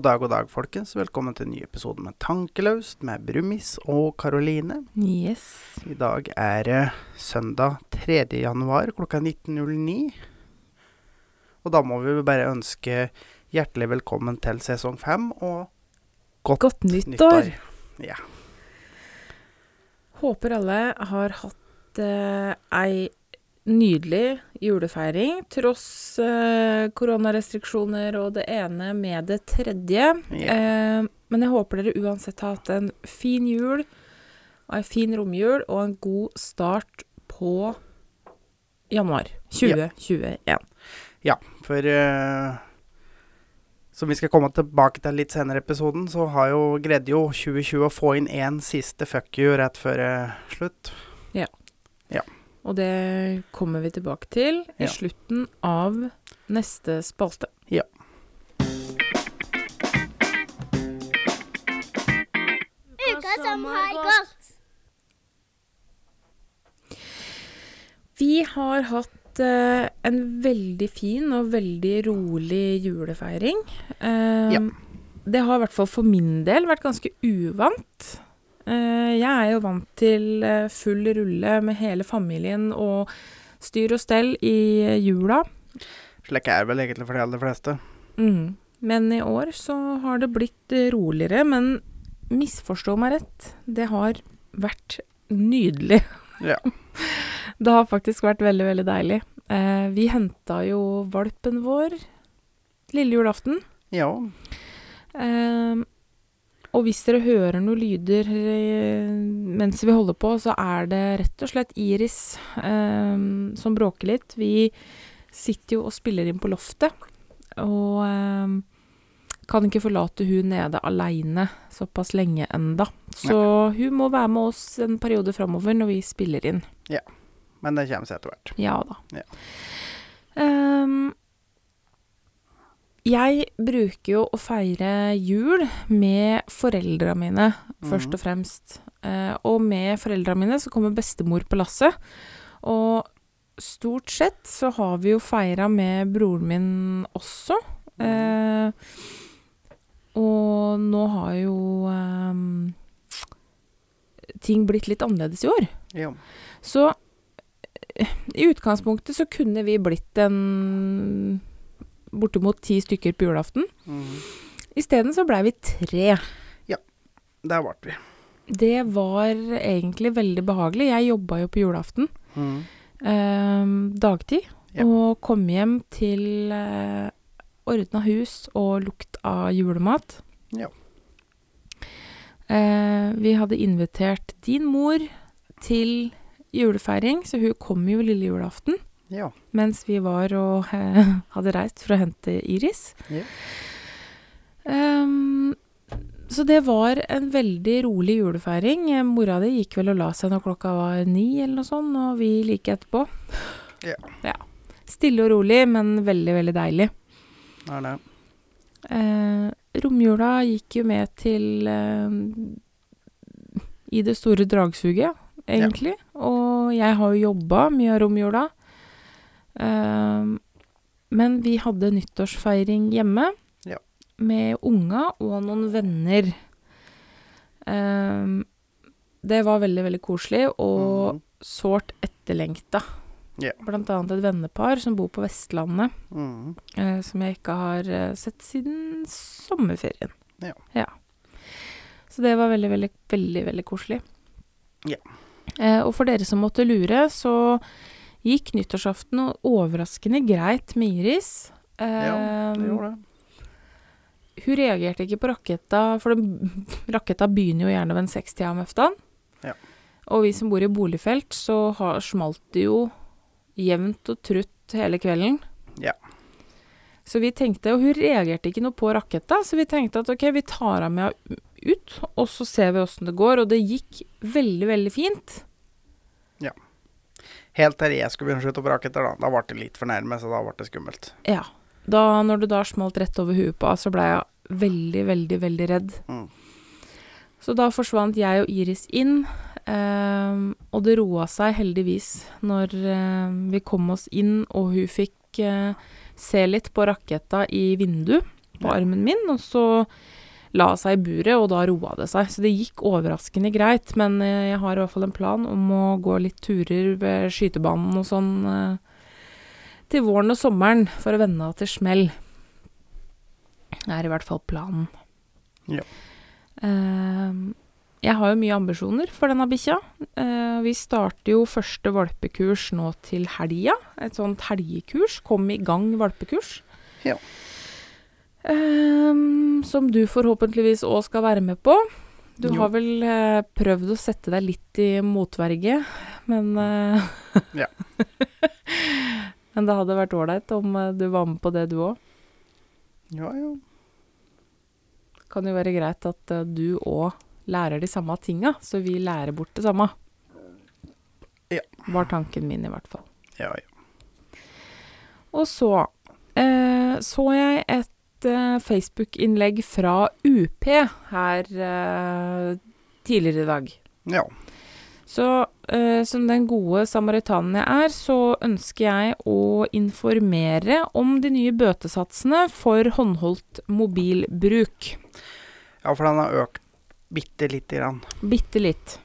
God dag, god dag, folkens. Velkommen til en ny episode med Tankelaust med Brumis og Karoline. Yes. I dag er det søndag 3. januar klokka 19.09. Og da må vi bare ønske hjertelig velkommen til sesong fem og godt, Godt nyttår. Ja. Håper alle har hatt eh, ei nydelig julefeiring, tross eh, koronarestriksjoner og det ene med det tredje. Yeah. Eh, men jeg håper dere uansett har hatt en fin jul, og ei fin romjul, og en god start på januar 2021. Ja, for eh, som vi skal komme tilbake til litt senere i episoden, så har jo greide jo 2020 å få inn én siste fuck you rett før eh, slutt. Og det kommer vi tilbake til i Ja. slutten av neste spalte. Uka som har gått. Vi har hatt eh, en veldig fin og veldig rolig julefeiring. Eh, Ja. Det har i hvert fall for min del vært ganske uvant. Eh, jeg er jo vant til eh, full rulle med hele familien og styr og stell i eh, jula. Slik er det vel egentlig for de aller fleste. Mm. Men i år så har det blitt roligere, men misforstå meg rett, det har vært nydelig. Ja. Det har faktisk vært veldig, veldig deilig. Eh, vi henta jo valpen vår lille julaften. Ja. Eh, og hvis dere hører noen lyder eh, mens vi holder på, så er det rett og slett Iris eh, som bråker litt. Vi sitter jo og spiller inn på loftet, og eh, kan ikke forlate hun nede aleine såpass lenge enda. Så hun må være med oss en periode framover når vi spiller inn. Ja, Men det kommer seg etter hvert. Ja da. Ja. Ehm, jeg bruker jo å feire jul med foreldra mine, først Mhm. og fremst. Eh, og med foreldra mine så kommer bestemor på lasset. Og stort sett så har vi jo feira med broren min også. Eh, og nå har jo eh, ting blitt litt annerledes i år. Ja. Så eh, i utgangspunktet så kunne vi blitt en bortimot ti stykker på julaften. Mm. Isteden så blei vi tre. Ja, Der ble vi. Det var egentlig veldig behagelig. Jeg jobba jo på julaften Mm. eh, dagtid, Ja. og kom hjem til eh, ordna hus og lukt av julemat. Ja. Eh, vi hadde invitert din mor til julefeiring, så hun kom jo lille julaften. Ja. mens vi var og eh, hadde reist for å hente Iris. Ja. Um, så det var en veldig rolig julefeiring. Eh, Mora di gikk vel og la seg når klokka var ni eller noe sånt, og vi like etterpå. Ja. Stille og rolig, men veldig, veldig deilig. Er det. Eh, romjula gikk jo med til eh, i det store dragsuget, egentlig. Og jeg har jo jobba mye av romjula. Eh, men vi hadde nyttårsfeiring hjemme Ja. med unga og noen venner. Eh, det var veldig, veldig koselig og mm. sårt etterlengta. Yeah. Blant annet et vennepar som bor på Vestlandet mm. eh, som jeg ikke har eh, sett siden sommerferien. Ja. Så det var veldig, veldig, veldig, veldig koselig. Ja. Eh, og for dere som måtte lure, så gikk nyttårsaften overraskende greit med Iris. Ja, det gjorde det. hun reagerte ikke på raketta, for det, raketta begynner jo gjerne ved en sekstida om eftan. Ja. Og vi som bor i boligfelt, så har, smalt det jo jevnt og trutt hele kvelden. Ja. Så vi tenkte, og hun reagerte ikke noe på raketta, så vi tenkte at ok, vi tar henne med ut, og så ser vi åssen det går. Og det gikk veldig, veldig fint. Helt til jeg skulle begynne å skyte opp raketter, da. Da ble det litt for nærme, så da ble det skummelt. Ja. Da, når du da smalt rett over huet på henne, så ble jeg veldig, veldig, veldig redd. Mm. Så da forsvant jeg og Iris inn, eh, og det roa seg heldigvis når eh, vi kom oss inn og hun fikk eh, se litt på raketta i vinduet. på Ja. armen min, og så la seg i buret, og da roa det seg. Så det gikk overraskende greit, men eh, jeg har i hvert fall en plan om å gå litt turer ved skytebanen og sånn eh, til våren og sommeren for å vende av til smell. Det er i hvert fall planen. Ja. Eh, jeg har jo mye ambisjoner for denne bikkja. Vi starter jo første valpekurs nå til helga. Et sånt helgekurs. Kom i gang valpekurs. Ja. Ehm, som du forhåpentligvis òg skal være med på. Du Jo. har vel eh, prøvd å sette deg litt i motverge, men eh, Ja. Men det hadde vært ålreit om eh, du var med på det, du òg. Ja, ja. Kan jo være greit at eh, du òg lærer de samme tinga, så vi lærer bort det samme. Ja. Var tanken min, i hvert fall. ja, ja. Og så eh, så jeg et eh, Facebook-innlegg fra UP her eh, tidligere i dag. ja. Så eh, som den gode samaritanen jeg er, så ønsker jeg å informere om de nye bøtesatsene for håndholdt mobilbruk. Ja, for den har økt bitte lite grann. Bitte litt.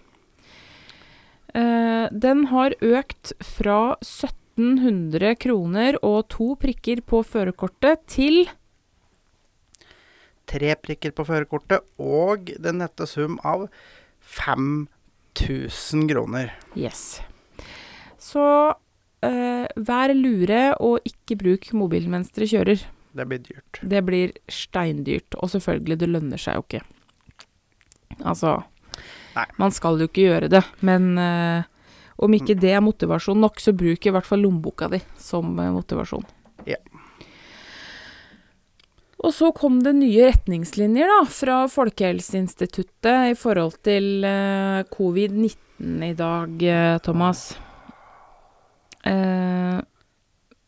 Eh, den har økt fra 1700 kroner og to prikker på førerkortet til Tre prikker på førerkortet og den nette sum av 5000 kroner. Yes. Så eh, vær lure og ikke bruk mobilen mens dere kjører. Det blir dyrt. Det blir steindyrt, og selvfølgelig, det lønner seg jo ikke. Altså Nei. Man skal jo ikke gjøre det, men eh, om ikke det er motivasjon nok, så bruk i hvert fall lommeboka di som eh, motivasjon. Og så kom det nye retningslinjer da, fra Folkehelseinstituttet i forhold til eh, covid-19 i dag, eh, Thomas. Eh,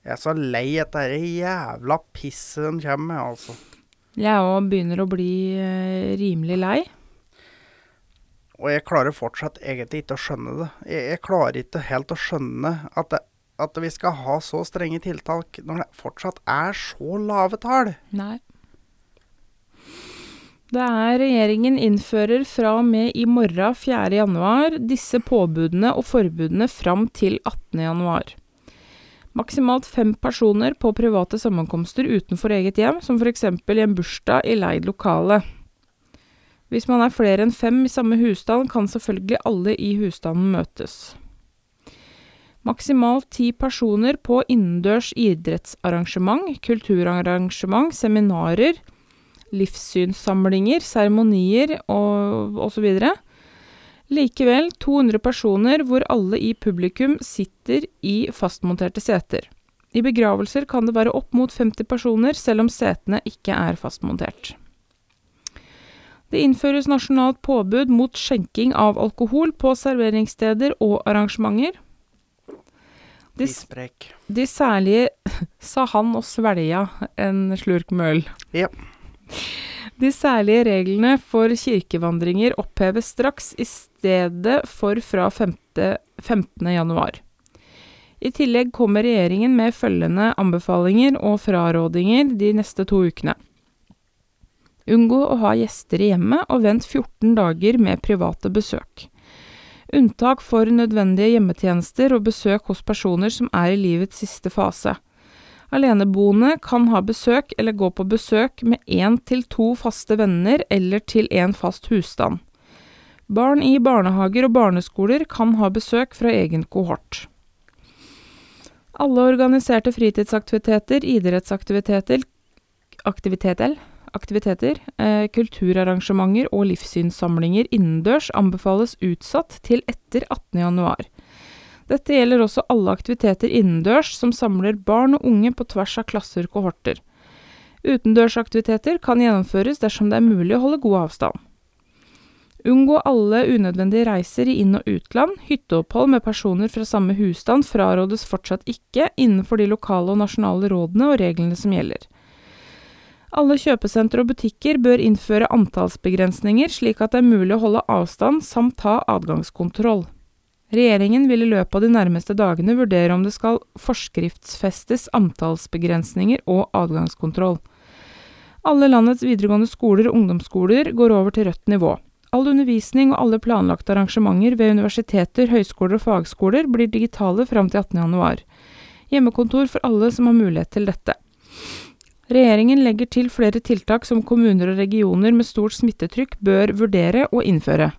Jeg er så lei dette jævla pisset de kommer med, altså. jeg òg begynner å bli eh, rimelig lei. Og jeg klarer fortsatt egentlig ikke å skjønne det. Jeg, jeg klarer ikke helt å skjønne at, det, at vi skal ha så strenge tiltak når det fortsatt er så lave tall. Nei. Det er regjeringen innfører fra og med i morgen 4. januar disse påbudene og forbudene fram til 18. januar. Maksimalt fem personer på private sammenkomster utenfor eget hjem, som f.eks. i en bursdag i leid lokale. Hvis man er flere enn fem i samme husstand, kan selvfølgelig alle i husstanden møtes. Maksimalt ti personer på innendørs idrettsarrangement, kulturarrangement, seminarer, livssynssamlinger, seremonier og osv. Likevel 200 personer hvor alle i publikum sitter i fastmonterte seter. I begravelser kan det være opp mot 50 personer, selv om setene ikke er fastmontert. Det innføres nasjonalt påbud mot skjenking av alkohol på serveringssteder og arrangementer. De, de særlige Sa han og svelga en slurk møl. øl. Ja. De særlige reglene for kirkevandringer oppheves straks i stedet for fra 5. 15. januar. I tillegg kommer regjeringen med følgende anbefalinger og frarådinger de neste to ukene. Unngå å ha gjester i hjemmet, og vent 14 dager med private besøk. Unntak for nødvendige hjemmetjenester og besøk hos personer som er i livets siste fase. Aleneboende kan ha besøk eller gå på besøk med én til to faste venner eller til en fast husstand. Barn i barnehager og barneskoler kan ha besøk fra egen kohort. Alle organiserte fritidsaktiviteter, idrettsaktiviteter, aktiviteter, aktiviteter eh, kulturarrangementer og livssynssamlinger innendørs anbefales utsatt til etter 18. januar. Dette gjelder også alle aktiviteter innendørs som samler barn og unge på tvers av klasser og kohorter. Utendørsaktiviteter kan gjennomføres dersom det er mulig å holde god avstand. Unngå alle unødvendige reiser i inn- og utland. Hytteopphold med personer fra samme husstand frarådes fortsatt ikke innenfor de lokale og nasjonale rådene og reglene som gjelder. Alle kjøpesentre og butikker bør innføre antallsbegrensninger, slik at det er mulig å holde avstand samt ha adgangskontroll. Regjeringen vil i løpet av de nærmeste dagene vurdere om det skal forskriftsfestes antallsbegrensninger og adgangskontroll. Alle landets videregående skoler og ungdomsskoler går over til rødt nivå. All undervisning og alle planlagte arrangementer ved universiteter, høyskoler og fagskoler blir digitale fram til 18. januar. Hjemmekontor for alle som har mulighet til dette. Regjeringen legger til flere tiltak som kommuner og regioner med stort smittetrykk bør vurdere å innføre.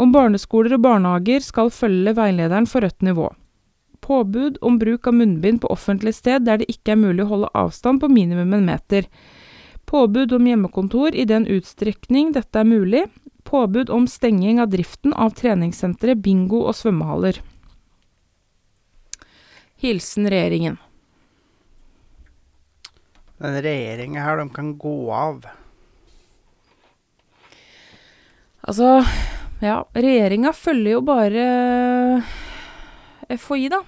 Om barneskoler og barnehager skal følge veilederen for rødt nivå. Påbud om bruk av munnbind på offentlig sted der det ikke er mulig å holde avstand på minimum en meter. Påbud om hjemmekontor i den utstrekning dette er mulig. Påbud om stenging av driften av treningssentre, bingo og svømmehaller. Hilsen regjeringen. Den regjeringa her, de kan gå av. Altså, ja, regjeringa følger jo bare FHI, da.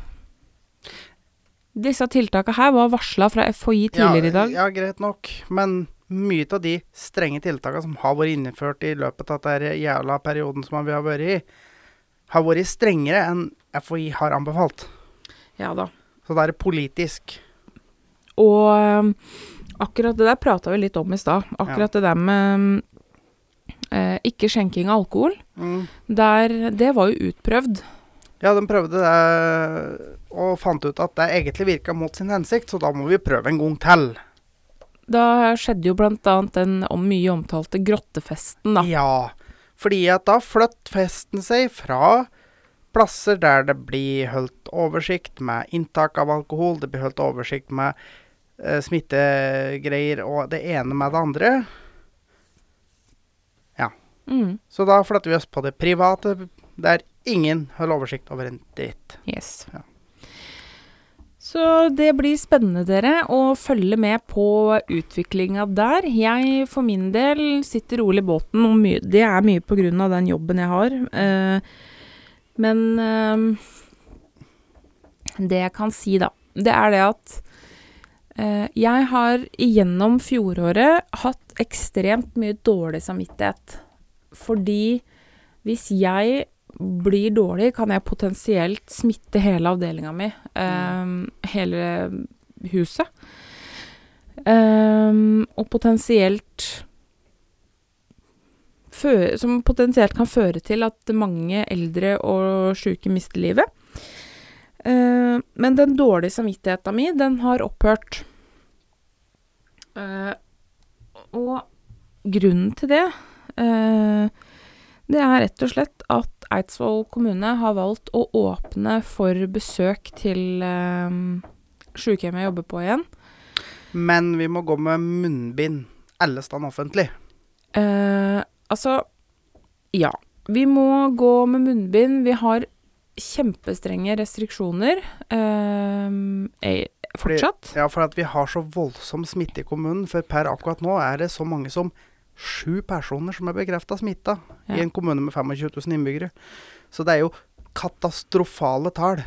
Disse tiltaka her var varsla fra FHI tidligere i dag. Ja, greit nok. Men mye av de strenge tiltakene som har vært innført i løpet av denne jævla perioden som vi har vært i, har vært strengere enn FHI har anbefalt. Ja da. Så det er politisk. Og um, akkurat det der prata vi litt om i stad. Akkurat det der med eh, ikke skjenking av alkohol. Mm. Der, det var jo utprøvd. Ja, de prøvde det og fant ut at det egentlig virka mot sin hensikt, så da må vi prøve en gang til. Da skjedde jo annet den om mye omtalte grottefesten, da. Ja, fordi at da flytt festen seg fra plasser der det blir holdt oversikt med inntak av alkohol, det blir holdt oversikt med eh, smittegreier og det ene med det andre. Mm, Så da flytter vi oss på det private, der ingen holder oversikt over en dritt. yes. Ja. Så det blir spennende, dere, å følge med på utviklinga der. Jeg for min del sitter rolig i båten, og mye, det er mye på grunn av den jobben jeg har. Eh, men eh, det jeg kan si, da, det er det at eh, jeg har gjennom fjoråret hatt ekstremt mye dårlig samvittighet. Fordi hvis jeg blir dårlig, kan jeg potensielt smitte hele avdelinga mi. eh, hele huset. Um, og potensielt føre, Som potensielt kan føre til at mange eldre og sjuke mister livet. Uh, men den dårlige samvittigheten mi, den har opphørt. Uh, og grunnen til det det er rett og slett at Eidsvoll kommune har valgt å åpne for besøk til eh, sykehjemmet jeg jobber på igjen. Men vi må gå med munnbind alle steder offentlig. Eh, altså, ja. Vi må gå med munnbind. Vi har kjempestrenge restriksjoner eh, fortsatt. fortsatt. Ja, for at vi har så voldsom smitte i kommunen. For per akkurat nå er det så mange som sju personer som er bekrefta smitta Ja. i en kommune med 25 000 innbyggere. Så det er jo katastrofale tall.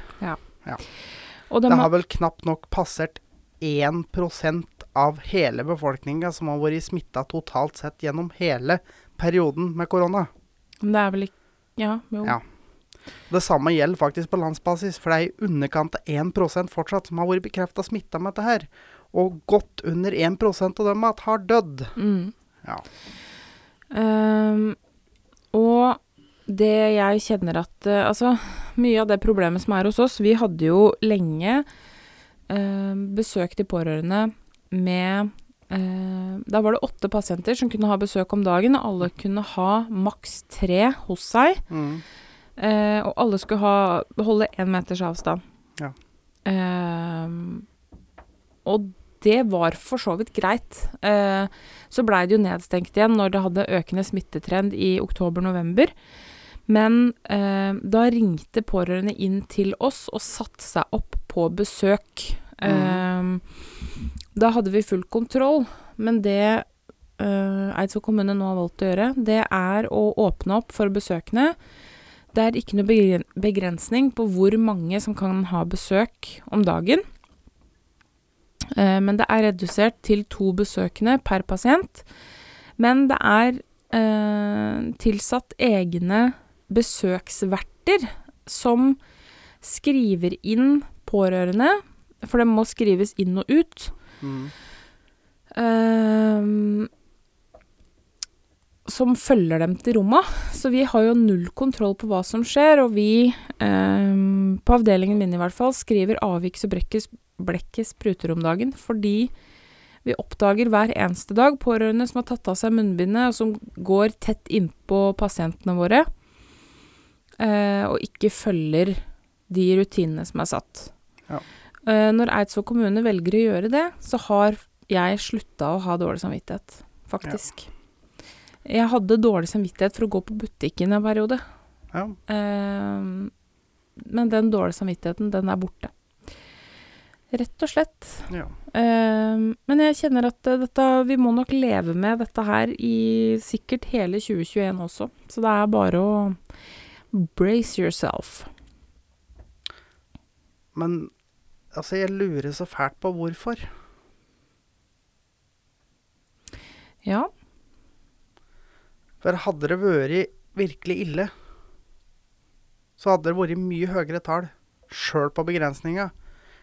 Og de Det har, har vel knapt nok passert 1% av hele befolkninga som har vært smitta totalt sett gjennom hele perioden med korona. det er vel ikke Ja, jo. Ja. Det samme gjelder faktisk på landsbasis, for det er i underkant av 1% fortsatt som har vært bekrefta smitta med dette her. Og godt under 1% av dem har dødd. Mm. Ja. Um, og det jeg kjenner at uh, Altså, mye av det problemet som er hos oss Vi hadde jo lenge uh, besøk til pårørende med uh, Da var det åtte pasienter som kunne ha besøk om dagen, og alle kunne ha maks tre hos seg. Mm. Eh, og alle skulle ha, holde én meters avstand. Ja. Ehm, og det var for så vidt greit. Eh, så blei det jo nedstengt igjen når det hadde økende smittetrend i oktober-november. Men eh, da ringte pårørende inn til oss og satte seg opp på besøk. Eh, da hadde vi full kontroll, men det eh, Eidsvoll kommune nå har valgt å gjøre, det er å åpne opp for besøkende. Det er ikke noe begren- begrensning på hvor mange som kan ha besøk om dagen. Eh, men det er redusert til to besøkende per pasient. Men det er eh, tilsatt egne besøksverter som skriver inn pårørende, for det må skrives inn og ut. Mm. ehm, som følger dem til rommet. Så vi har jo null kontroll på hva som skjer, og vi, eh, på avdelingen min i hvert fall, skriver avviks og brekkes, blekket spruter om dagen, fordi vi oppdager hver eneste dag pårørende som har tatt av seg munnbindet, og som går tett innpå pasientene våre, eh, og ikke følger de rutinene som er satt. Ja. Eh, når Eidsvoll kommune velger å gjøre det, så har jeg slutta å ha dårlig samvittighet, faktisk. Jeg hadde dårlig samvittighet for å gå på butikken en periode. Ja. Eh, men den dårlige samvittigheten, den er borte. Rett og slett. ja. Eh, men jeg kjenner at eh, dette, vi må nok leve med dette her i sikkert hele 2021 også. Så det er bare å brace yourself. Men altså, jeg lurer så fælt på hvorfor. Ja. For hadde det vært virkelig ille, så hadde det vært mye høyere tall sjøl på begrensninga.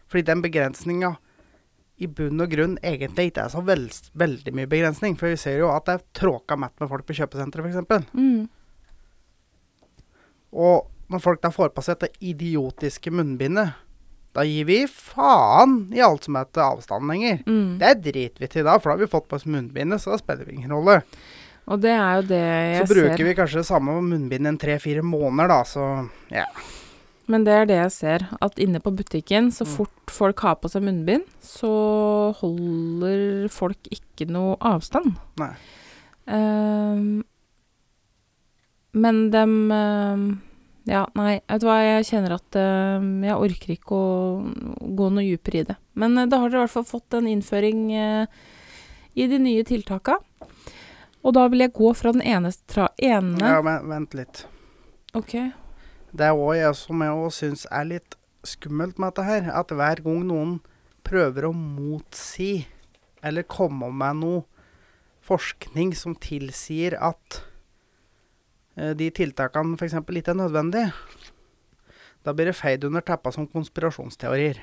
Fordi den begrensninga i bunn og grunn egentlig ikke er så veld, veldig mye begrensning. For vi ser jo at det er tråka mett med folk på kjøpesenteret, f.eks. Mm. Og når folk da får på seg dette idiotiske munnbindet, da gir vi faen i alt som heter avstand lenger. Mm. Det driter vi til da, for da har vi fått på oss munnbindet, så da spiller det ingen rolle. Og det er jo det jeg Så bruker ser. vi kanskje det samme munnbindet en tre-fire måneder, da, så ja. Men det er det jeg ser. At inne på butikken, så Mm. fort folk har på seg munnbind, så holder folk ikke noe avstand. Nei. Um, men dem ehm, Ja, nei, vet du hva, jeg kjenner at ehm, jeg orker ikke å gå noe dypere i det. Men eh, da har dere i hvert fall fått en innføring eh, i de nye tiltaka. Og da vil jeg gå fra den ene tra ene Ja, men vent litt. OK. Det er òg jeg som jeg også syns er litt skummelt med dette her. At hver gang noen prøver å motsi eller komme med noe forskning som tilsier at eh, de tiltakene f.eks. ikke er nødvendige, da blir det feid under teppa som konspirasjonsteorier.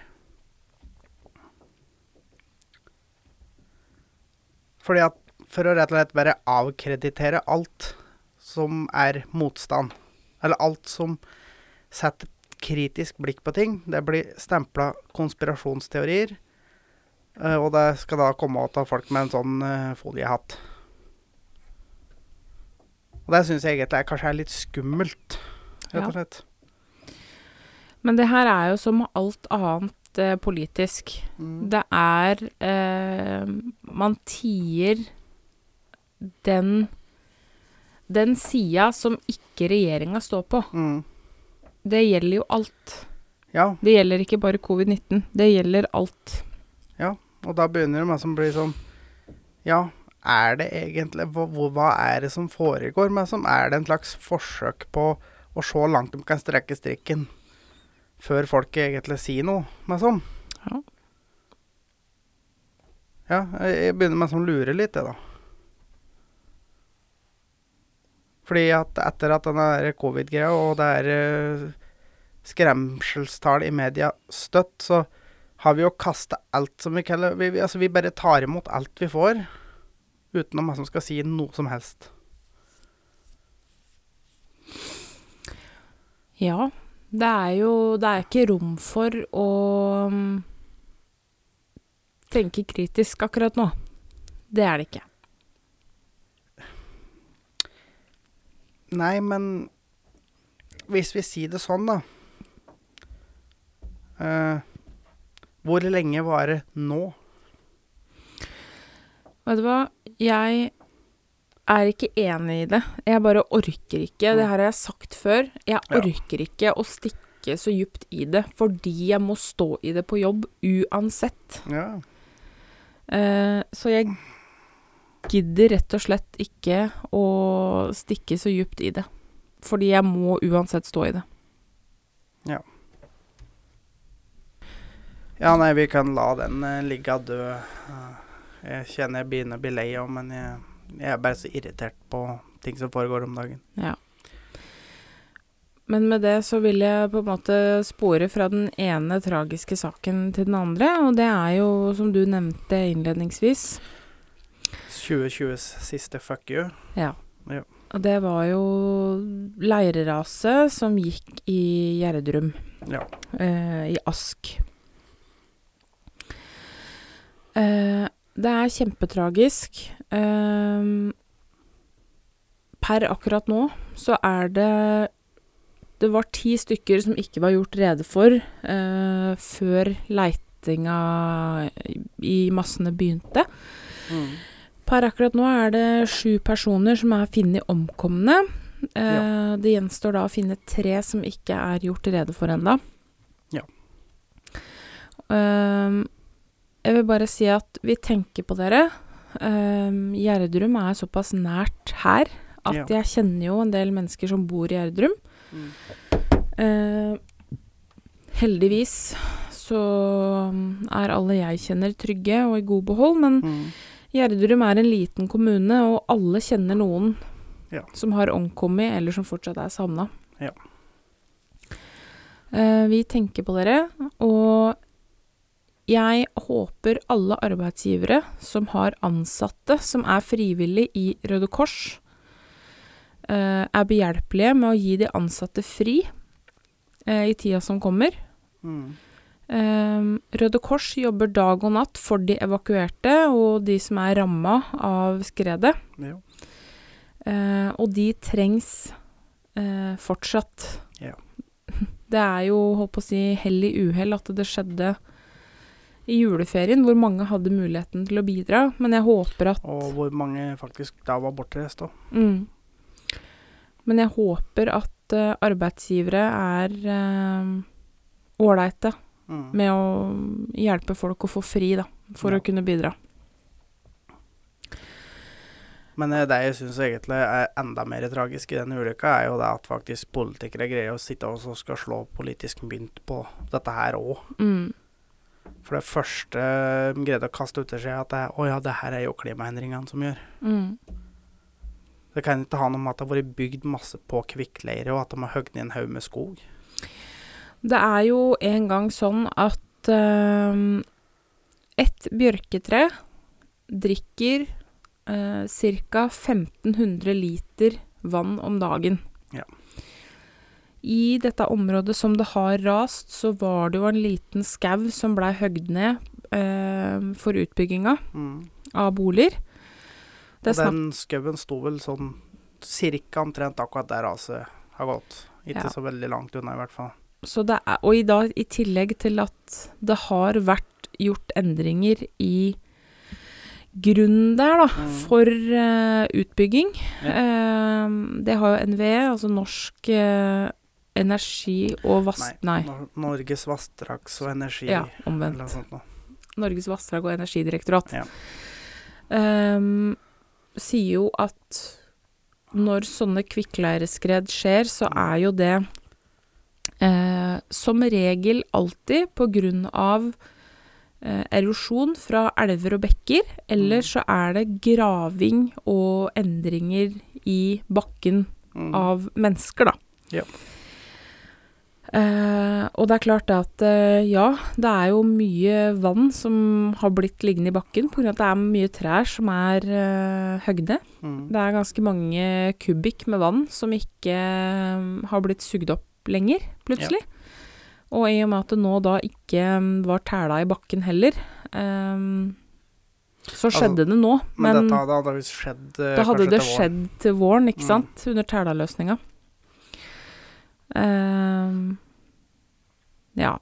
Fordi at for å rett og slett bare avkreditere alt som er motstand, eller alt som setter et kritisk blikk på ting, det blir stempla konspirasjonsteorier. eh, og det skal da komme ut av folk med en sånn eh, foliehatt. Og det syns jeg egentlig er, kanskje er litt skummelt, rett og slett. Men det her er jo som alt annet eh, politisk. Mm. Det er eh, Man tier den den sida som ikke regjeringa står på. Mm. Det gjelder jo alt. Ja, Det gjelder ikke bare covid-19. Det gjelder alt. Ja, og da begynner det med som blir sånn Ja, er det egentlig hva, hva er det som foregår med som Er det en slags forsøk på å se langt de kan strekke strikken før folk egentlig sier noe med sånn? Ja. Ja, jeg begynner med å lure litt, jeg, da. Fordi at etter at der covid-greia og det er eh, skremselstall i media støtt, så har vi jo kasta alt som vi kaller vi, vi, Altså, vi bare tar imot alt vi får, uten om hva som skal si noe som helst. Ja. Det er jo Det er ikke rom for å mm, tenke kritisk akkurat nå. Det er det ikke. Nei, men hvis vi sier det sånn, da uh, Hvor lenge varer nå? Vet du hva? Jeg er ikke enig i det. Jeg bare orker ikke. Det her har jeg sagt før. Jeg orker ikke å stikke så djupt i det, fordi jeg må stå i det på jobb uansett. Ja. Uh, så jeg gidder rett og slett ikke å stikke så djupt i det. Fordi jeg må uansett stå i det. ja, Ja, nei, vi kan la den uh, ligge død. Eh, jeg kjenner jeg begynner å bli lei av, men jeg, jeg er bare så irritert på ting som foregår om dagen. Ja. Men med det så vil jeg på en måte spore fra den ene tragiske saken til den andre, og det er jo, som du nevnte innledningsvis, 2020s siste fuck you. Ja. Og det var jo leireraset som gikk i Gjerdrum, Ja. eh, i Ask. Eh, det er kjempetragisk. Eh, per akkurat nå så er det Det var ti stykker som ikke var gjort rede for eh, før leitinga i massene begynte. Mm. Per akkurat nå er det sju personer som er funnet omkomne. Ja. Det gjenstår da å finne tre som ikke er gjort rede for enda. Ja. Ehm, jeg vil bare si at vi tenker på dere. Um, Gjerdrum er såpass nært her at Ja. jeg kjenner jo en del mennesker som bor i Gjerdrum. Mm. Eh, heldigvis så mm, er alle jeg kjenner trygge og i god behold, men Mm. Gjerdrum er en liten kommune, og alle kjenner noen Ja. som har omkommet, eller som fortsatt er savna. Ja. Eh, vi tenker på dere, og jeg håper alle arbeidsgivere som har ansatte som er frivillig i Røde Kors, eh, er behjelpelige med å gi de ansatte fri eh, i tida som kommer. Mm. Um, Røde Kors jobber dag og natt for de evakuerte og de som er ramma av skredet. Ja. Eh, og de trengs eh, fortsatt. Ja. Det er jo, holdt på å si, hell i uhell at det skjedde i juleferien, hvor mange hadde muligheten til å bidra. Men jeg håper at Og hvor mange faktisk da var bortreist òg. mm, Men jeg håper at uh, arbeidsgivere er ålreite. ålreite Mm. med å hjelpe folk å få fri, da, for Ja. å kunne bidra. Men eh, det jeg syns egentlig er enda mer tragisk i denne ulykka, er jo det at faktisk politikere greier å sitte og skal slå politisk mynt på dette her òg. Mm. For det første de greide å kaste ut til seg at det, å ja, det her er jo klimaendringene som gjør. Mm. Det kan ikke ha noe med at det har vært bygd masse på kvikkleire, og at de har hogd ned en haug med skog. Det er jo en gang sånn at um, ett bjørketre drikker uh, ca. 1500 liter vann om dagen. Ja. I dette området som det har rast, så var det jo en liten skau som blei høgd ned eh, for utbygginga Mm. av boliger. Det Og den skauen sto vel sånn cirka omtrent akkurat der raset har gått. Ikke Ja. så veldig langt unna, i hvert fall. Så det er, og i, da i tillegg til at det har vært gjort endringer i grunnen der, da, Mm. for uh, utbygging. Eh, det har jo NVE, altså Norsk uh, energi og vass... Nei. nei. Norges vassdrags- og energi... Ja, Eller omvendt. sånt. Norges vassdrag- og energidirektorat. Ja. Ehm, sier jo at når sånne kvikkleireskred skjer, så er jo det eh, som regel alltid på grunn av eh, erosjon fra elver og bekker, eller Mm. så er det graving og endringer i bakken Mm. av mennesker, da. Ja. Eh, og det er klart at eh, ja, det er jo mye vann som har blitt liggende i bakken pga. at det er mye trær som er uh, høgde. Mm. Det er ganske mange kubikk med vann som ikke eh, har blitt sugd opp lenger, plutselig. Og i og med at det nå da ikke mm, var tæla i bakken heller, um, så skjedde det nå. Altså, Men, Men, dette hadde antakeligvis skjedd uh, da hadde det til skjedd til våren, ikke Mm. sant? Under tælaløsninga. Um, ja.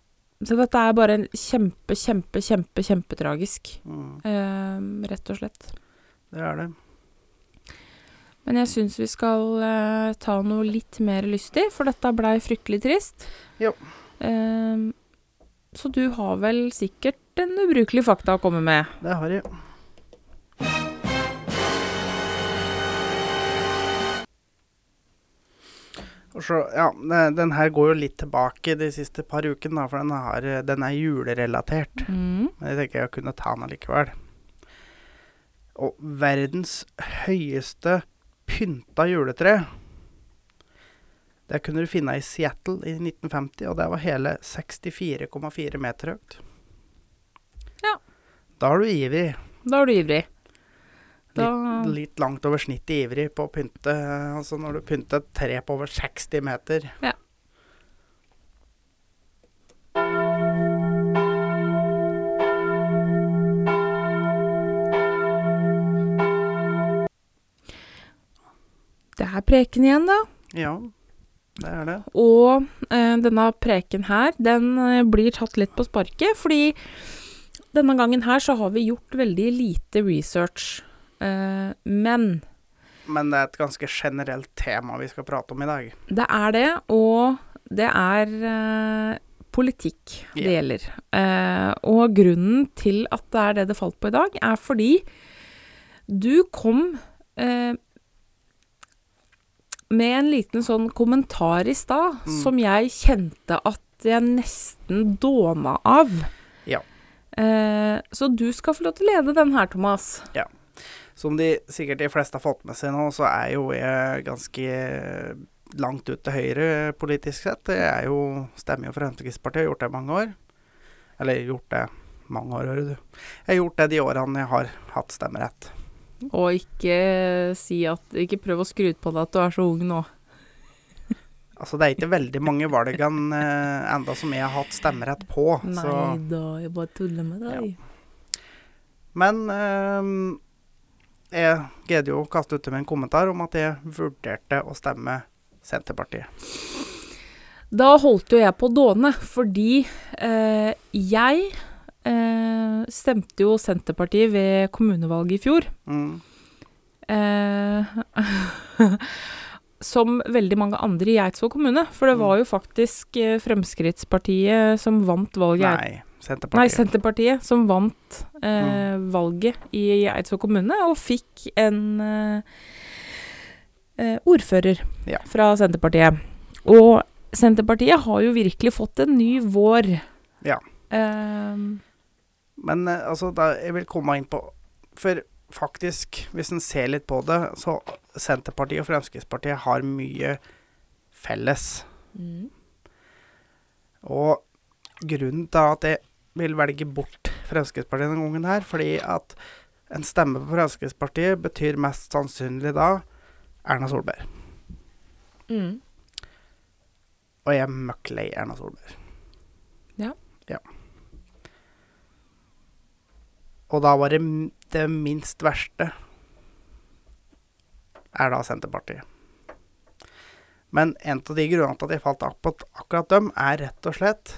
Så dette er bare en kjempe, kjempe, kjempe, kjempetragisk. Mm. Um, rett og slett. Det er det. Men jeg syns vi skal eh, ta noe litt mer lystig, for dette blei fryktelig trist. Jo. Ehm, så du har vel sikkert en ubrukelig fakta å komme med? Det har jeg. Så, ja, den, den her går jo litt tilbake de siste par ukene, for den, har, den er julerelatert. Mm. Men jeg tenker jeg kunne ta den allikevel. Og verdens høyeste pynta juletre Det kunne du finne i Seattle i 1950, og det var hele 64,4 meter høyt. Ja. Da er du ivrig. Da er du ivrig. Da litt, litt langt over snittet ivrig på å pynte. Altså når du pynter et tre på over 60 meter. Ja. Er preken igjen, da. Ja, det er det. Og eh, denne preken her, den eh, blir tatt litt på sparket, fordi denne gangen her så har vi gjort veldig lite research. Eh, men Men det er et ganske generelt tema vi skal prate om i dag. det er det, og det er eh, politikk det yeah. gjelder. Eh, og grunnen til at det er det det falt på i dag, er fordi du kom eh, med en liten sånn kommentar i stad Mm. som jeg kjente at jeg nesten dåna av. Ja. Eh, så du skal få lov til å lede den her, Thomas. Ja. Som de sikkert de fleste har fått med seg nå, så er jo jeg ganske langt ut til høyre politisk sett. Jeg er jo, stemmer jo for Fremskrittspartiet, har gjort det i mange år. Eller gjort det mange år, hører du. Jeg har gjort det de årene jeg har hatt stemmerett. Og ikke si at Ikke prøv å skryte på deg at du er så ung nå. Altså, det er ikke veldig mange valgene eh, enda som jeg har hatt stemmerett på. Nei Så, da, jeg bare tuller med deg. men eh, jeg gidder jo å kaste ut med en kommentar om at jeg vurderte å stemme Senterpartiet. Da holdt jo jeg på å dåne, fordi eh, jeg eh, stemte jo Senterpartiet ved kommunevalget i fjor. Mm. Eh, som veldig mange andre i Eidsvoll kommune. For det Mm. var jo faktisk eh, Fremskrittspartiet som vant valget. Nei, Senterpartiet. Nei, Senterpartiet som vant eh, valget i Eidsvoll kommune, og fikk en eh, eh, ordfører Ja. fra Senterpartiet. Og Senterpartiet har jo virkelig fått en ny vår. Ja. Eh, Men eh, altså, da, jeg vil komme inn på For faktisk, hvis en ser litt på det, så Senterpartiet og Fremskrittspartiet har mye felles. mm, Og grunnen til at jeg vil velge bort Fremskrittspartiet denne gangen her, fordi at en stemme på Fremskrittspartiet betyr mest sannsynlig da Erna Solberg. mm. Og jeg er møkk lei Erna Solberg. Ja. ja. Og da var det det minst verste er da Senterpartiet. Men en av de grunnene til at jeg falt akkurat, akkurat dem, er rett og slett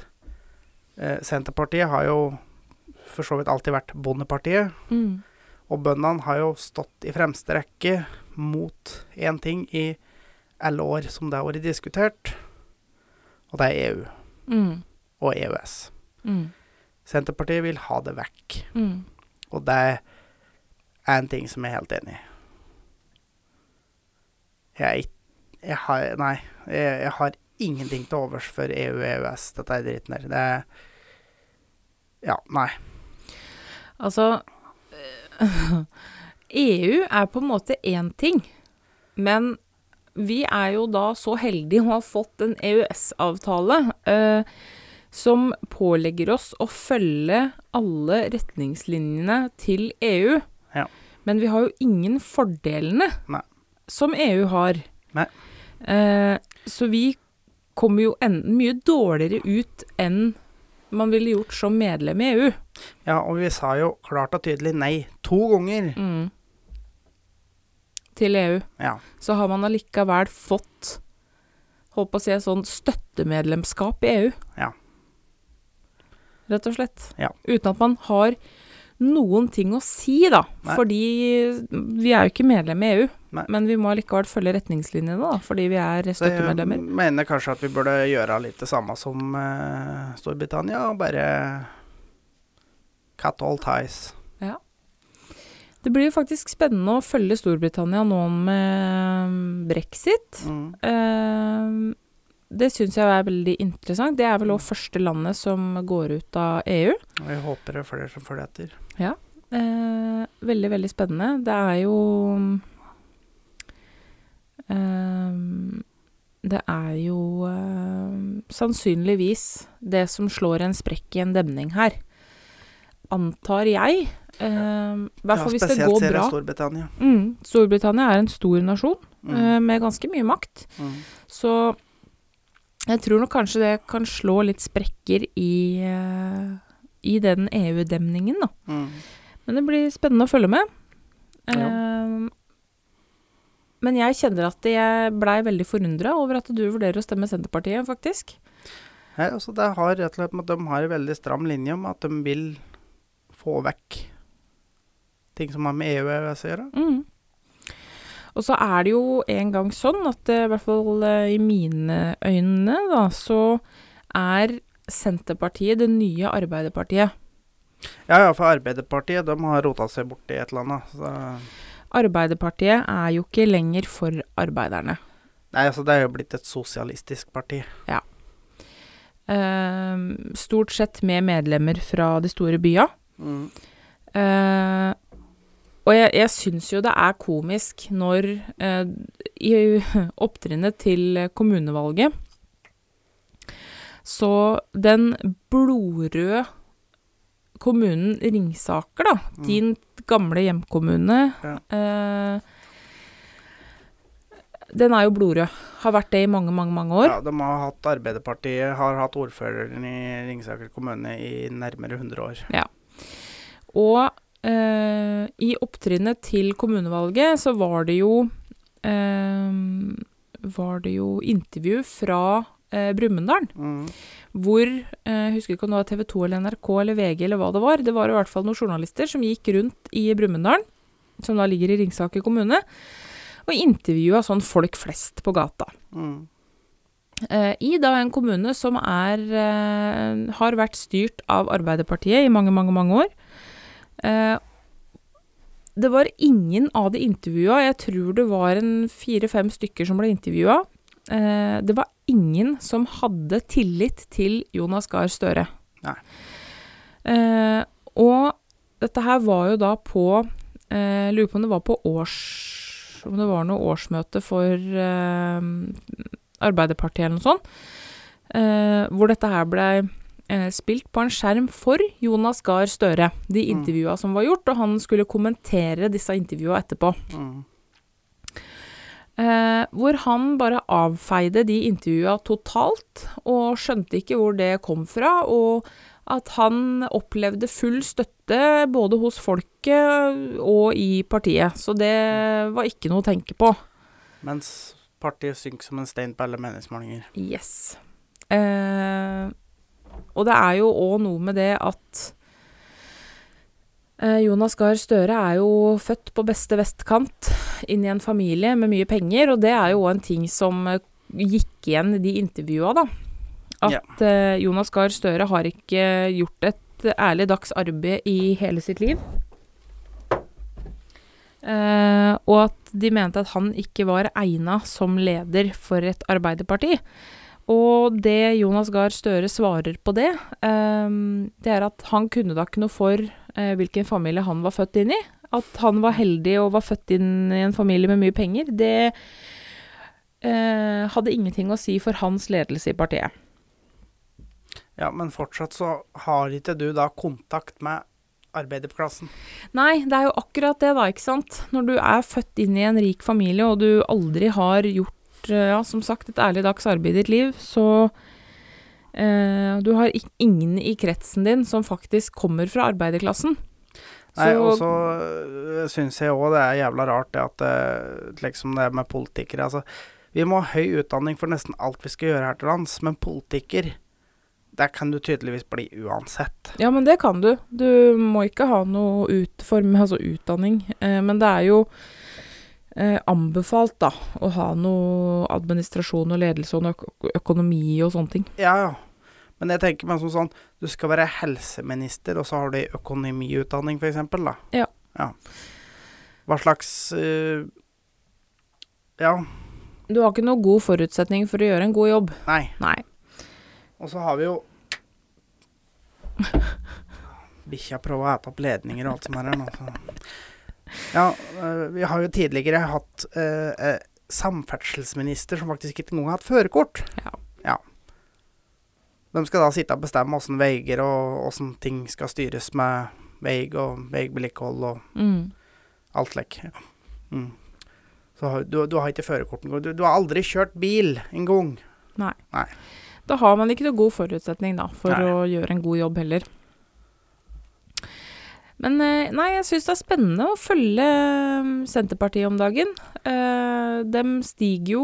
eh, Senterpartiet har jo for så vidt alltid vært bondepartiet. Mm. Og bøndene har jo stått i fremste rekke mot én ting i alle år som det har vært diskutert, og det er EU Mm. og EØS. Mm. Senterpartiet vil ha det vekk, Mm. Og det er en ting som jeg er helt enig i. Jeg jeg har, Nei, jeg, jeg har ingenting til overs for EU og EØS, dette er dritten der. Det Ja, nei. Altså EU er på en måte én ting, men vi er jo da så heldige å ha fått en EØS-avtale eh, som pålegger oss å følge alle retningslinjene til EU. Ja. Men vi har jo ingen fordelene Nei. som EU har. Eh, så vi kommer jo enten mye dårligere ut enn man ville gjort som medlem i EU. Ja, og vi sa jo klart og tydelig nei to ganger. Mm. Til EU. Ja. Så har man allikevel fått Holdt på å si sånn støttemedlemskap i EU. Ja. Rett og slett. Ja. Uten at man har noen ting å si, da. Nei. Fordi vi er jo ikke medlem i EU. Nei. Men vi må allikevel følge retningslinjene, da. Fordi vi er Så jeg mener kanskje at vi burde gjøre litt det samme som uh, Storbritannia, og bare cut all ties. Ja. Det blir jo faktisk spennende å følge Storbritannia nå med brexit. Mm. Eh, det syns jeg er veldig interessant. Det er vel òg første landet som går ut av EU. Og jeg håper det er flere som følger etter. Eh, veldig, veldig spennende. Det er jo eh, Det er jo eh, sannsynligvis det som slår en sprekk i en demning her. antar jeg, eh, hvert fall hvis det spesielt går ser jeg Storbritannia. mm, Storbritannia er en stor nasjon Mm. eh, med ganske mye makt. Mm. Så jeg tror nok kanskje det kan slå litt sprekker i, eh, i den EU-demningen, da. Mm. Men det blir spennende å følge med. Ja. Uh, men jeg kjenner at jeg blei veldig forundra over at du vurderer å stemme Senterpartiet, faktisk. Nei, altså det har rett og slett med at de har en veldig stram linje om at de vil få vekk ting som har med EU og EØS å gjøre. Mm. Og så er det jo en gang sånn at eh, i hvert fall eh, i mine øyne, da, så er Senterpartiet det nye Arbeiderpartiet. Ja, ja, for Arbeiderpartiet de har rota seg borti et eller annet. Så. Arbeiderpartiet er jo ikke lenger for arbeiderne. Nei, altså det er jo blitt et sosialistisk parti. Eh, stort sett med medlemmer fra de store bya. Mm. Eh, og jeg, jeg syns jo det er komisk når eh, i opptrinnet til kommunevalget Så den blodrøde kommunen Ringsaker, da, Mm. din gamle hjemkommune Ja. eh, Den er jo blodrød. Har vært det i mange, mange, mange år. Ja, de har hatt Arbeiderpartiet har hatt ordføreren i Ringsaker kommune i nærmere 100 år. Ja. Og i opptrinnet til kommunevalget så var det jo eh, Var det jo intervju fra eh, Brumunddal, Mm. hvor eh, Jeg husker ikke om det var TV 2 eller NRK eller VG eller hva det var. Det var i hvert fall noen journalister som gikk rundt i Brumunddal, som da ligger i Ringsaker kommune, og intervjua sånn folk flest på gata. Mm. Eh, I da en kommune som er, eh, har vært styrt av Arbeiderpartiet i mange, mange, mange år. Eh, det var ingen av de intervjua, jeg tror det var en fire-fem stykker som ble intervjua. Eh, det var ingen som hadde tillit til Jonas Gahr Støre. Nei. Eh, og dette her var jo da på eh, Lurer på om det var på års... Om det var noe årsmøte for eh, Arbeiderpartiet eller noe sånt. Eh, hvor dette her blei spilt på en skjerm for Jonas Gahr Støre. De Mm. intervjua som var gjort, og han skulle kommentere disse intervjua etterpå. Mm. Eh, hvor han bare avfeide de intervjua totalt, og skjønte ikke hvor det kom fra. Og at han opplevde full støtte både hos folket og i partiet. Så det var ikke noe å tenke på. Mens partiet synker som en stein på alle meningsmålinger. Yes. Eh, og det er jo òg noe med det at eh, Jonas Gahr Støre er jo født på beste vestkant, inn i en familie med mye penger, og det er jo òg en ting som eh, gikk igjen i de intervjua, da. At Ja. eh, Jonas Gahr Støre har ikke gjort et ærlig dags arbeid i hele sitt liv. Eh, og at de mente at han ikke var egna som leder for et arbeiderparti. Og det Jonas Gahr Støre svarer på det, eh, det er at han kunne da ikke noe for eh, hvilken familie han var født inn i. At han var heldig og var født inn i en familie med mye penger, det eh, hadde ingenting å si for hans ledelse i partiet. Ja, men fortsatt så har ikke du da kontakt med arbeiderklassen. Nei, det er jo akkurat det, da, ikke sant. Når du er født inn i en rik familie, og du aldri har gjort, eh, ja, som sagt, et ærlig dags arbeid i ditt liv, så eh, Du har ingen i kretsen din som faktisk kommer fra arbeiderklassen. Nei, og så øh, syns jeg òg det er jævla rart det at liksom det med politikere Altså, vi må ha høy utdanning for nesten alt vi skal gjøre her til lands, men politiker, det kan du tydeligvis bli uansett. Ja, men det kan du. Du må ikke ha noe utform, altså utdanning. Eh, men det er jo eh, anbefalt, da, å ha noe administrasjon og ledelse og noe økonomi og sånne ting. Ja, ja. Men jeg tenker meg som sånn Du skal være helseminister, og så har du økonomiutdanning, f.eks., da. Ja. ja. Hva slags uh, Ja, Du har ikke noe god forutsetning for å gjøre en god jobb. nei. Nei. Og så har vi jo Bikkja prøver å ete opp ledninger og alt som er her nå. Så. Ja, øh, vi har jo tidligere hatt øh, øh, samferdselsminister som faktisk ikke engang har hatt førerkort. Ja. ja. De skal da sitte og bestemme åssen veier og åssen ting skal styres med vei og veivedlikehold og Mm. alt lekk. Ja. Mm. Så du, du har ikke førerkort engang. Du, du har aldri kjørt bil engang. Da har man ikke noe god forutsetning da, for Nei. å gjøre en god jobb heller. Men eh, nei, jeg syns det er spennende å følge eh, Senterpartiet om dagen. Eh, de stiger jo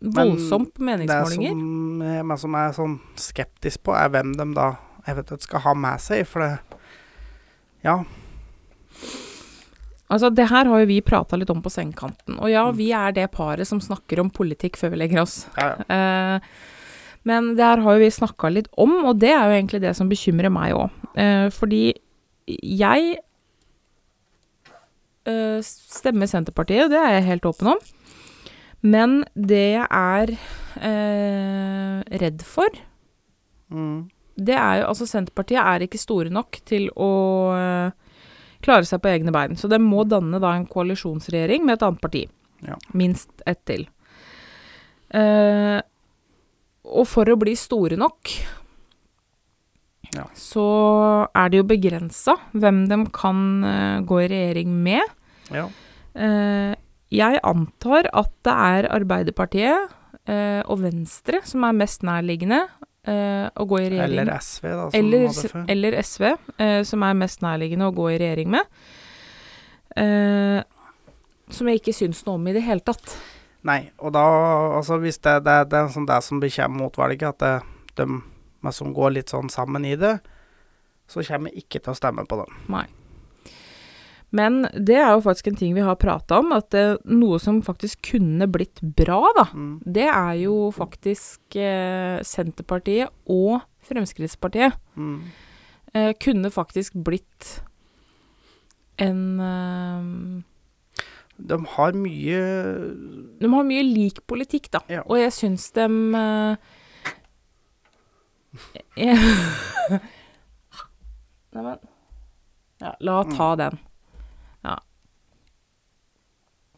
voldsomt på meningsmålinger. Det meningsmålinger. som, jeg, er sånn skeptisk på, er hvem de da eventuelt skal ha med seg. For det Ja. Altså, det her har jo vi prata litt om på sengekanten. Og ja, Mm. vi er det paret som snakker om politikk før vi legger oss. ja, ja. Eh, men det her har jo vi snakka litt om, og det er jo egentlig det som bekymrer meg òg. Eh, fordi jeg eh, stemmer Senterpartiet, det er jeg helt åpen om. Men det jeg er eh, redd for, Mm. det er jo Altså, Senterpartiet er ikke store nok til å eh, klare seg på egne bein. Så det må danne da en koalisjonsregjering med et annet parti. Ja. Minst ett til. Eh, og for å bli store nok, Ja. så er det jo begrensa hvem de kan uh, gå i regjering med. ja. Uh, jeg antar at det er Arbeiderpartiet uh, og Venstre som er mest nærliggende å gå i regjering Eller SV, da, som eller, hadde før. eller SV, som er mest nærliggende å gå i regjering med. Som jeg ikke syns noe om i det hele tatt. Nei, og da Altså, hvis det, det, det er sånn det som kommer mot valget, at det, de men som går litt sånn sammen i det, så kommer jeg ikke til å stemme på den. Nei. Men det er jo faktisk en ting vi har prata om, at det, noe som faktisk kunne blitt bra, da, Mm. det er jo faktisk eh, Senterpartiet og Fremskrittspartiet. Mm. Eh, kunne faktisk blitt en eh, De har mye De har mye lik politikk, da. Ja. Og jeg syns dem eh, Neimen Ja, la Mm. ta den.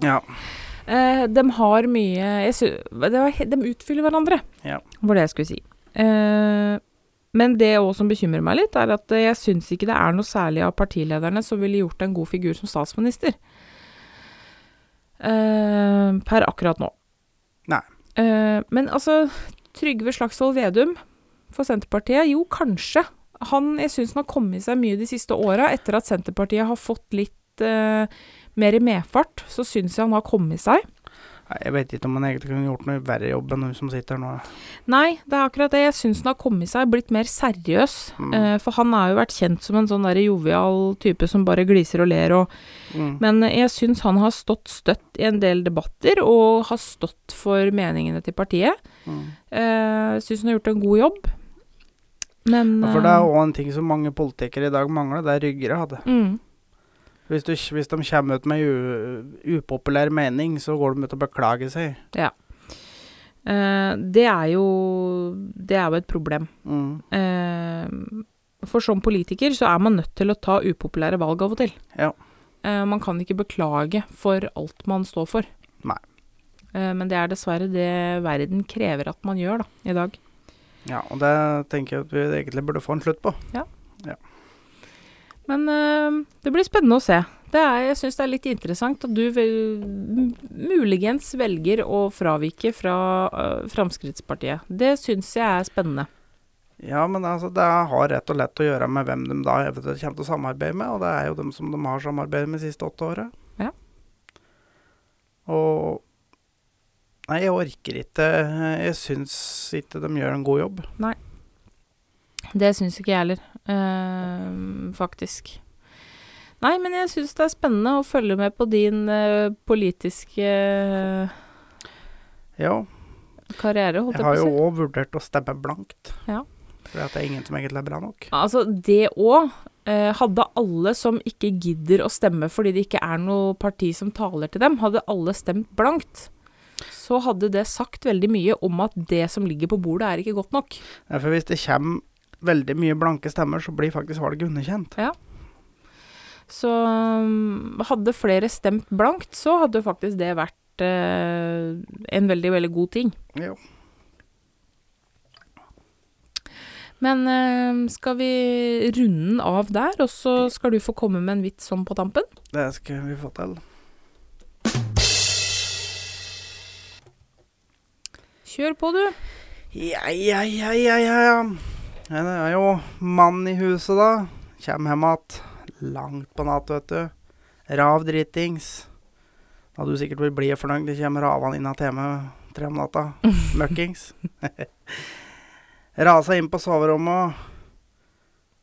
Ja. Eh, de har mye jeg sy det var, he- De utfyller hverandre, Ja. var det jeg skulle si. Eh, men det òg som bekymrer meg litt, er at eh, jeg syns ikke det er noe særlig av partilederne som ville gjort en god figur som statsminister. Eh, per akkurat nå. Nei. Eh, men altså, Trygve Slagsvold Vedum for Senterpartiet, jo, kanskje. Han, jeg syns han har kommet seg mye de siste åra, etter at Senterpartiet har fått litt eh, mer i medfart, så syns jeg han har kommet seg. Jeg vet ikke om han egentlig kunne gjort noe verre jobb enn hun som sitter nå. Nei, det er akkurat det. Jeg syns han har kommet seg, blitt mer seriøs. Mm. Eh, for han har jo vært kjent som en sånn der jovial type som bare gliser og ler og Mm. Men jeg syns han har stått støtt i en del debatter, og har stått for meningene til partiet. Mm. Eh, syns han har gjort en god jobb. Men Ja, for det er eh, òg en ting som mange politikere i dag mangler, det er ryggrad. mm, Hvis, du, hvis de kommer ut med u, upopulær mening, så går de ut og beklager seg. eh, Det er jo Det er jo et problem. Mm. Eh, for som politiker så er man nødt til å ta upopulære valg av og til. Ja. Eh, man kan ikke beklage for alt man står for. Nei. Eh, men det er dessverre det verden krever at man gjør da, i dag. Ja, og det tenker jeg at vi egentlig burde få en slutt på. Ja. Men eh, det blir spennende å se. Det er, jeg syns det er litt interessant at du vel, muligens velger å fravike fra uh, Fremskrittspartiet. Det syns jeg er spennende. Ja, men altså, det har rett og lett å gjøre med hvem de da eventuelt kommer til å samarbeide med, og det er jo dem som de har samarbeidet med de siste åtte åra. Ja. Og Nei, jeg orker ikke. Jeg syns ikke de gjør en god jobb. Nei. Det syns ikke jeg heller, uh, faktisk. Nei, men jeg syns det er spennende å følge med på din uh, politiske Ja, karriere, holdt jeg jeg har jo å òg vurdert å stemme blankt. Ja. For det er ingen som egentlig er bra nok. Altså, det òg. Eh, hadde alle som ikke gidder å stemme fordi det ikke er noe parti som taler til dem, hadde alle stemt blankt, så hadde det sagt veldig mye om at det som ligger på bordet, er ikke godt nok. Ja, For hvis det kommer veldig mye blanke stemmer, så blir faktisk valget underkjent. Ja. Så um, hadde flere stemt blankt, så hadde faktisk det vært eh, en veldig, veldig god ting. Jo. Men eh, skal vi runde av der, og så skal du få komme med en vits sånn på tampen? Det skal vi få til. Kjør på, du. Ja, ja, ja, ja, ja. Det er jo mann i huset, da. Kjem hjem igjen langt på natt, vet du. Rav dritings. Da hadde du sikkert vært blid og fornøyd. Det kommer ravene inn til hjemme tre om natta. Møkkings. Rasa inn på soverommet og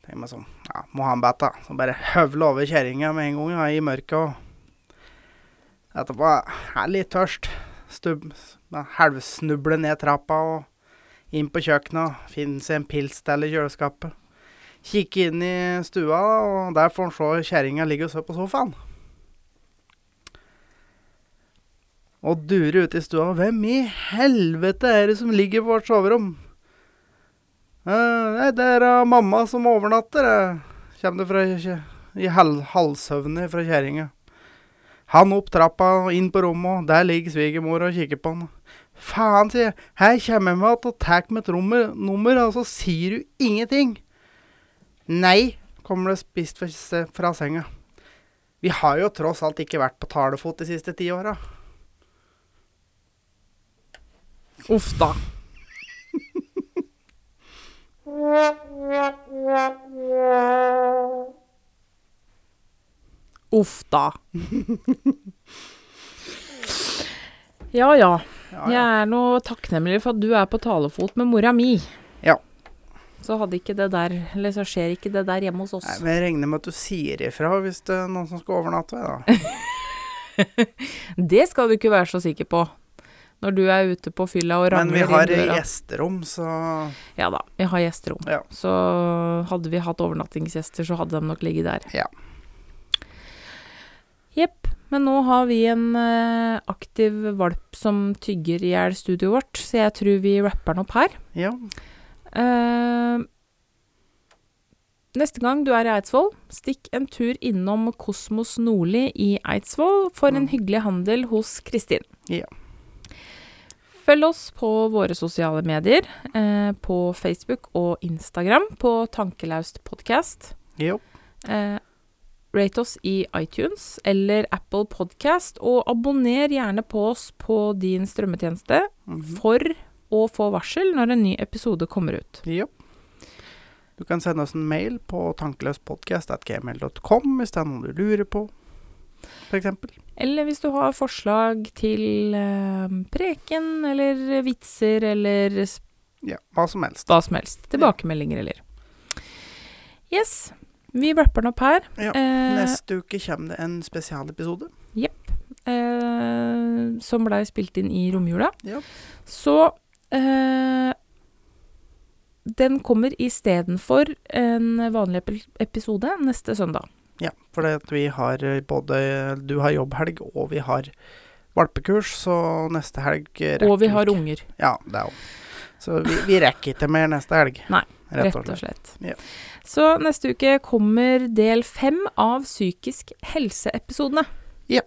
Tenk meg sånn Ja, må ha en bæta. Så bare høvle over kjerringa med en gang ja, i mørket og Etterpå er jeg litt tørst. Stubb, halvsnuble ned trappa og inn på kjøkkenet. Finne seg en pils til i kjøleskapet. Kikke inn i stua, og der får han se kjerringa ligge og se på sofaen. Og dure ute i stua. Hvem i helvete er det som ligger på vårt soverom? «Eh, Nei, det er mamma som overnatter, uh, kommer det fra i hal halvsøvne fra kjerringa. Han opp trappa og inn på rommet, og der ligger svigermor og kikker på han. Faen, sier jeg. Her kommer jeg med att og tar med et nummer, og så sier du ingenting. Nei, kommer det spist fra, senga. Vi har jo tross alt ikke vært på talefot de siste ti åra. Uff da. Uff da. Ja ja. Ja, Jeg er nå takknemlig for at du er på talefot med mora mi. Ja. Så hadde ikke det der Eller så skjer ikke det der hjemme hos oss. Nei, men jeg regner med at du sier ifra hvis det er noen som skal overnatte. Da. Det skal du ikke være så sikker på. Når du er ute på fylla og Men vi har gjesterom, så Ja da, vi har gjesterom. Ja. Så hadde vi hatt overnattingsgjester, så hadde de nok ligget der. Ja. Men nå har vi en eh, aktiv valp som tygger i hjel studioet vårt, så jeg tror vi rapper den opp her. ja. Uh, neste gang du er i Eidsvoll, stikk en tur innom Kosmos Nordli i Eidsvoll for en Mm. hyggelig handel hos Kristin. Ja. Følg oss på våre sosiale medier, eh, på Facebook og Instagram på Tankelaust podkast. Jo. Eh, rate oss i iTunes eller Apple Podcast, og abonner gjerne på oss på din strømmetjeneste Mhm. for å få varsel når en ny episode kommer ut. Ja. Du kan sende oss en mail på tankeløspodkast.gmail.com hvis det er noe du lurer på, f.eks. Eller hvis du har forslag til eh, preken eller vitser eller Ja, hva som helst. hva som helst. Tilbakemeldinger eller Yes. Vi wrapper den opp her. Ja. Eh, Neste uke kommer det en spesialepisode. eh, som blei spilt inn i romjula. Ja. Så eh, Den kommer istedenfor en vanlig epi- episode neste søndag. Ja, for vi har eh, både Du har jobbhelg, og vi har valpekurs, så neste helg rekker Og vi har ikke. unger, Ja, det jo Så vi, vi rekker ikke mer neste helg. Nei, rett rett og slett. Ja. Så neste uke kommer del fem av psykisk helse-episodene. Ja.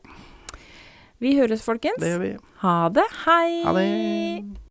Vi høres, folkens. Det gjør vi. Ha det. Hei. Ha det.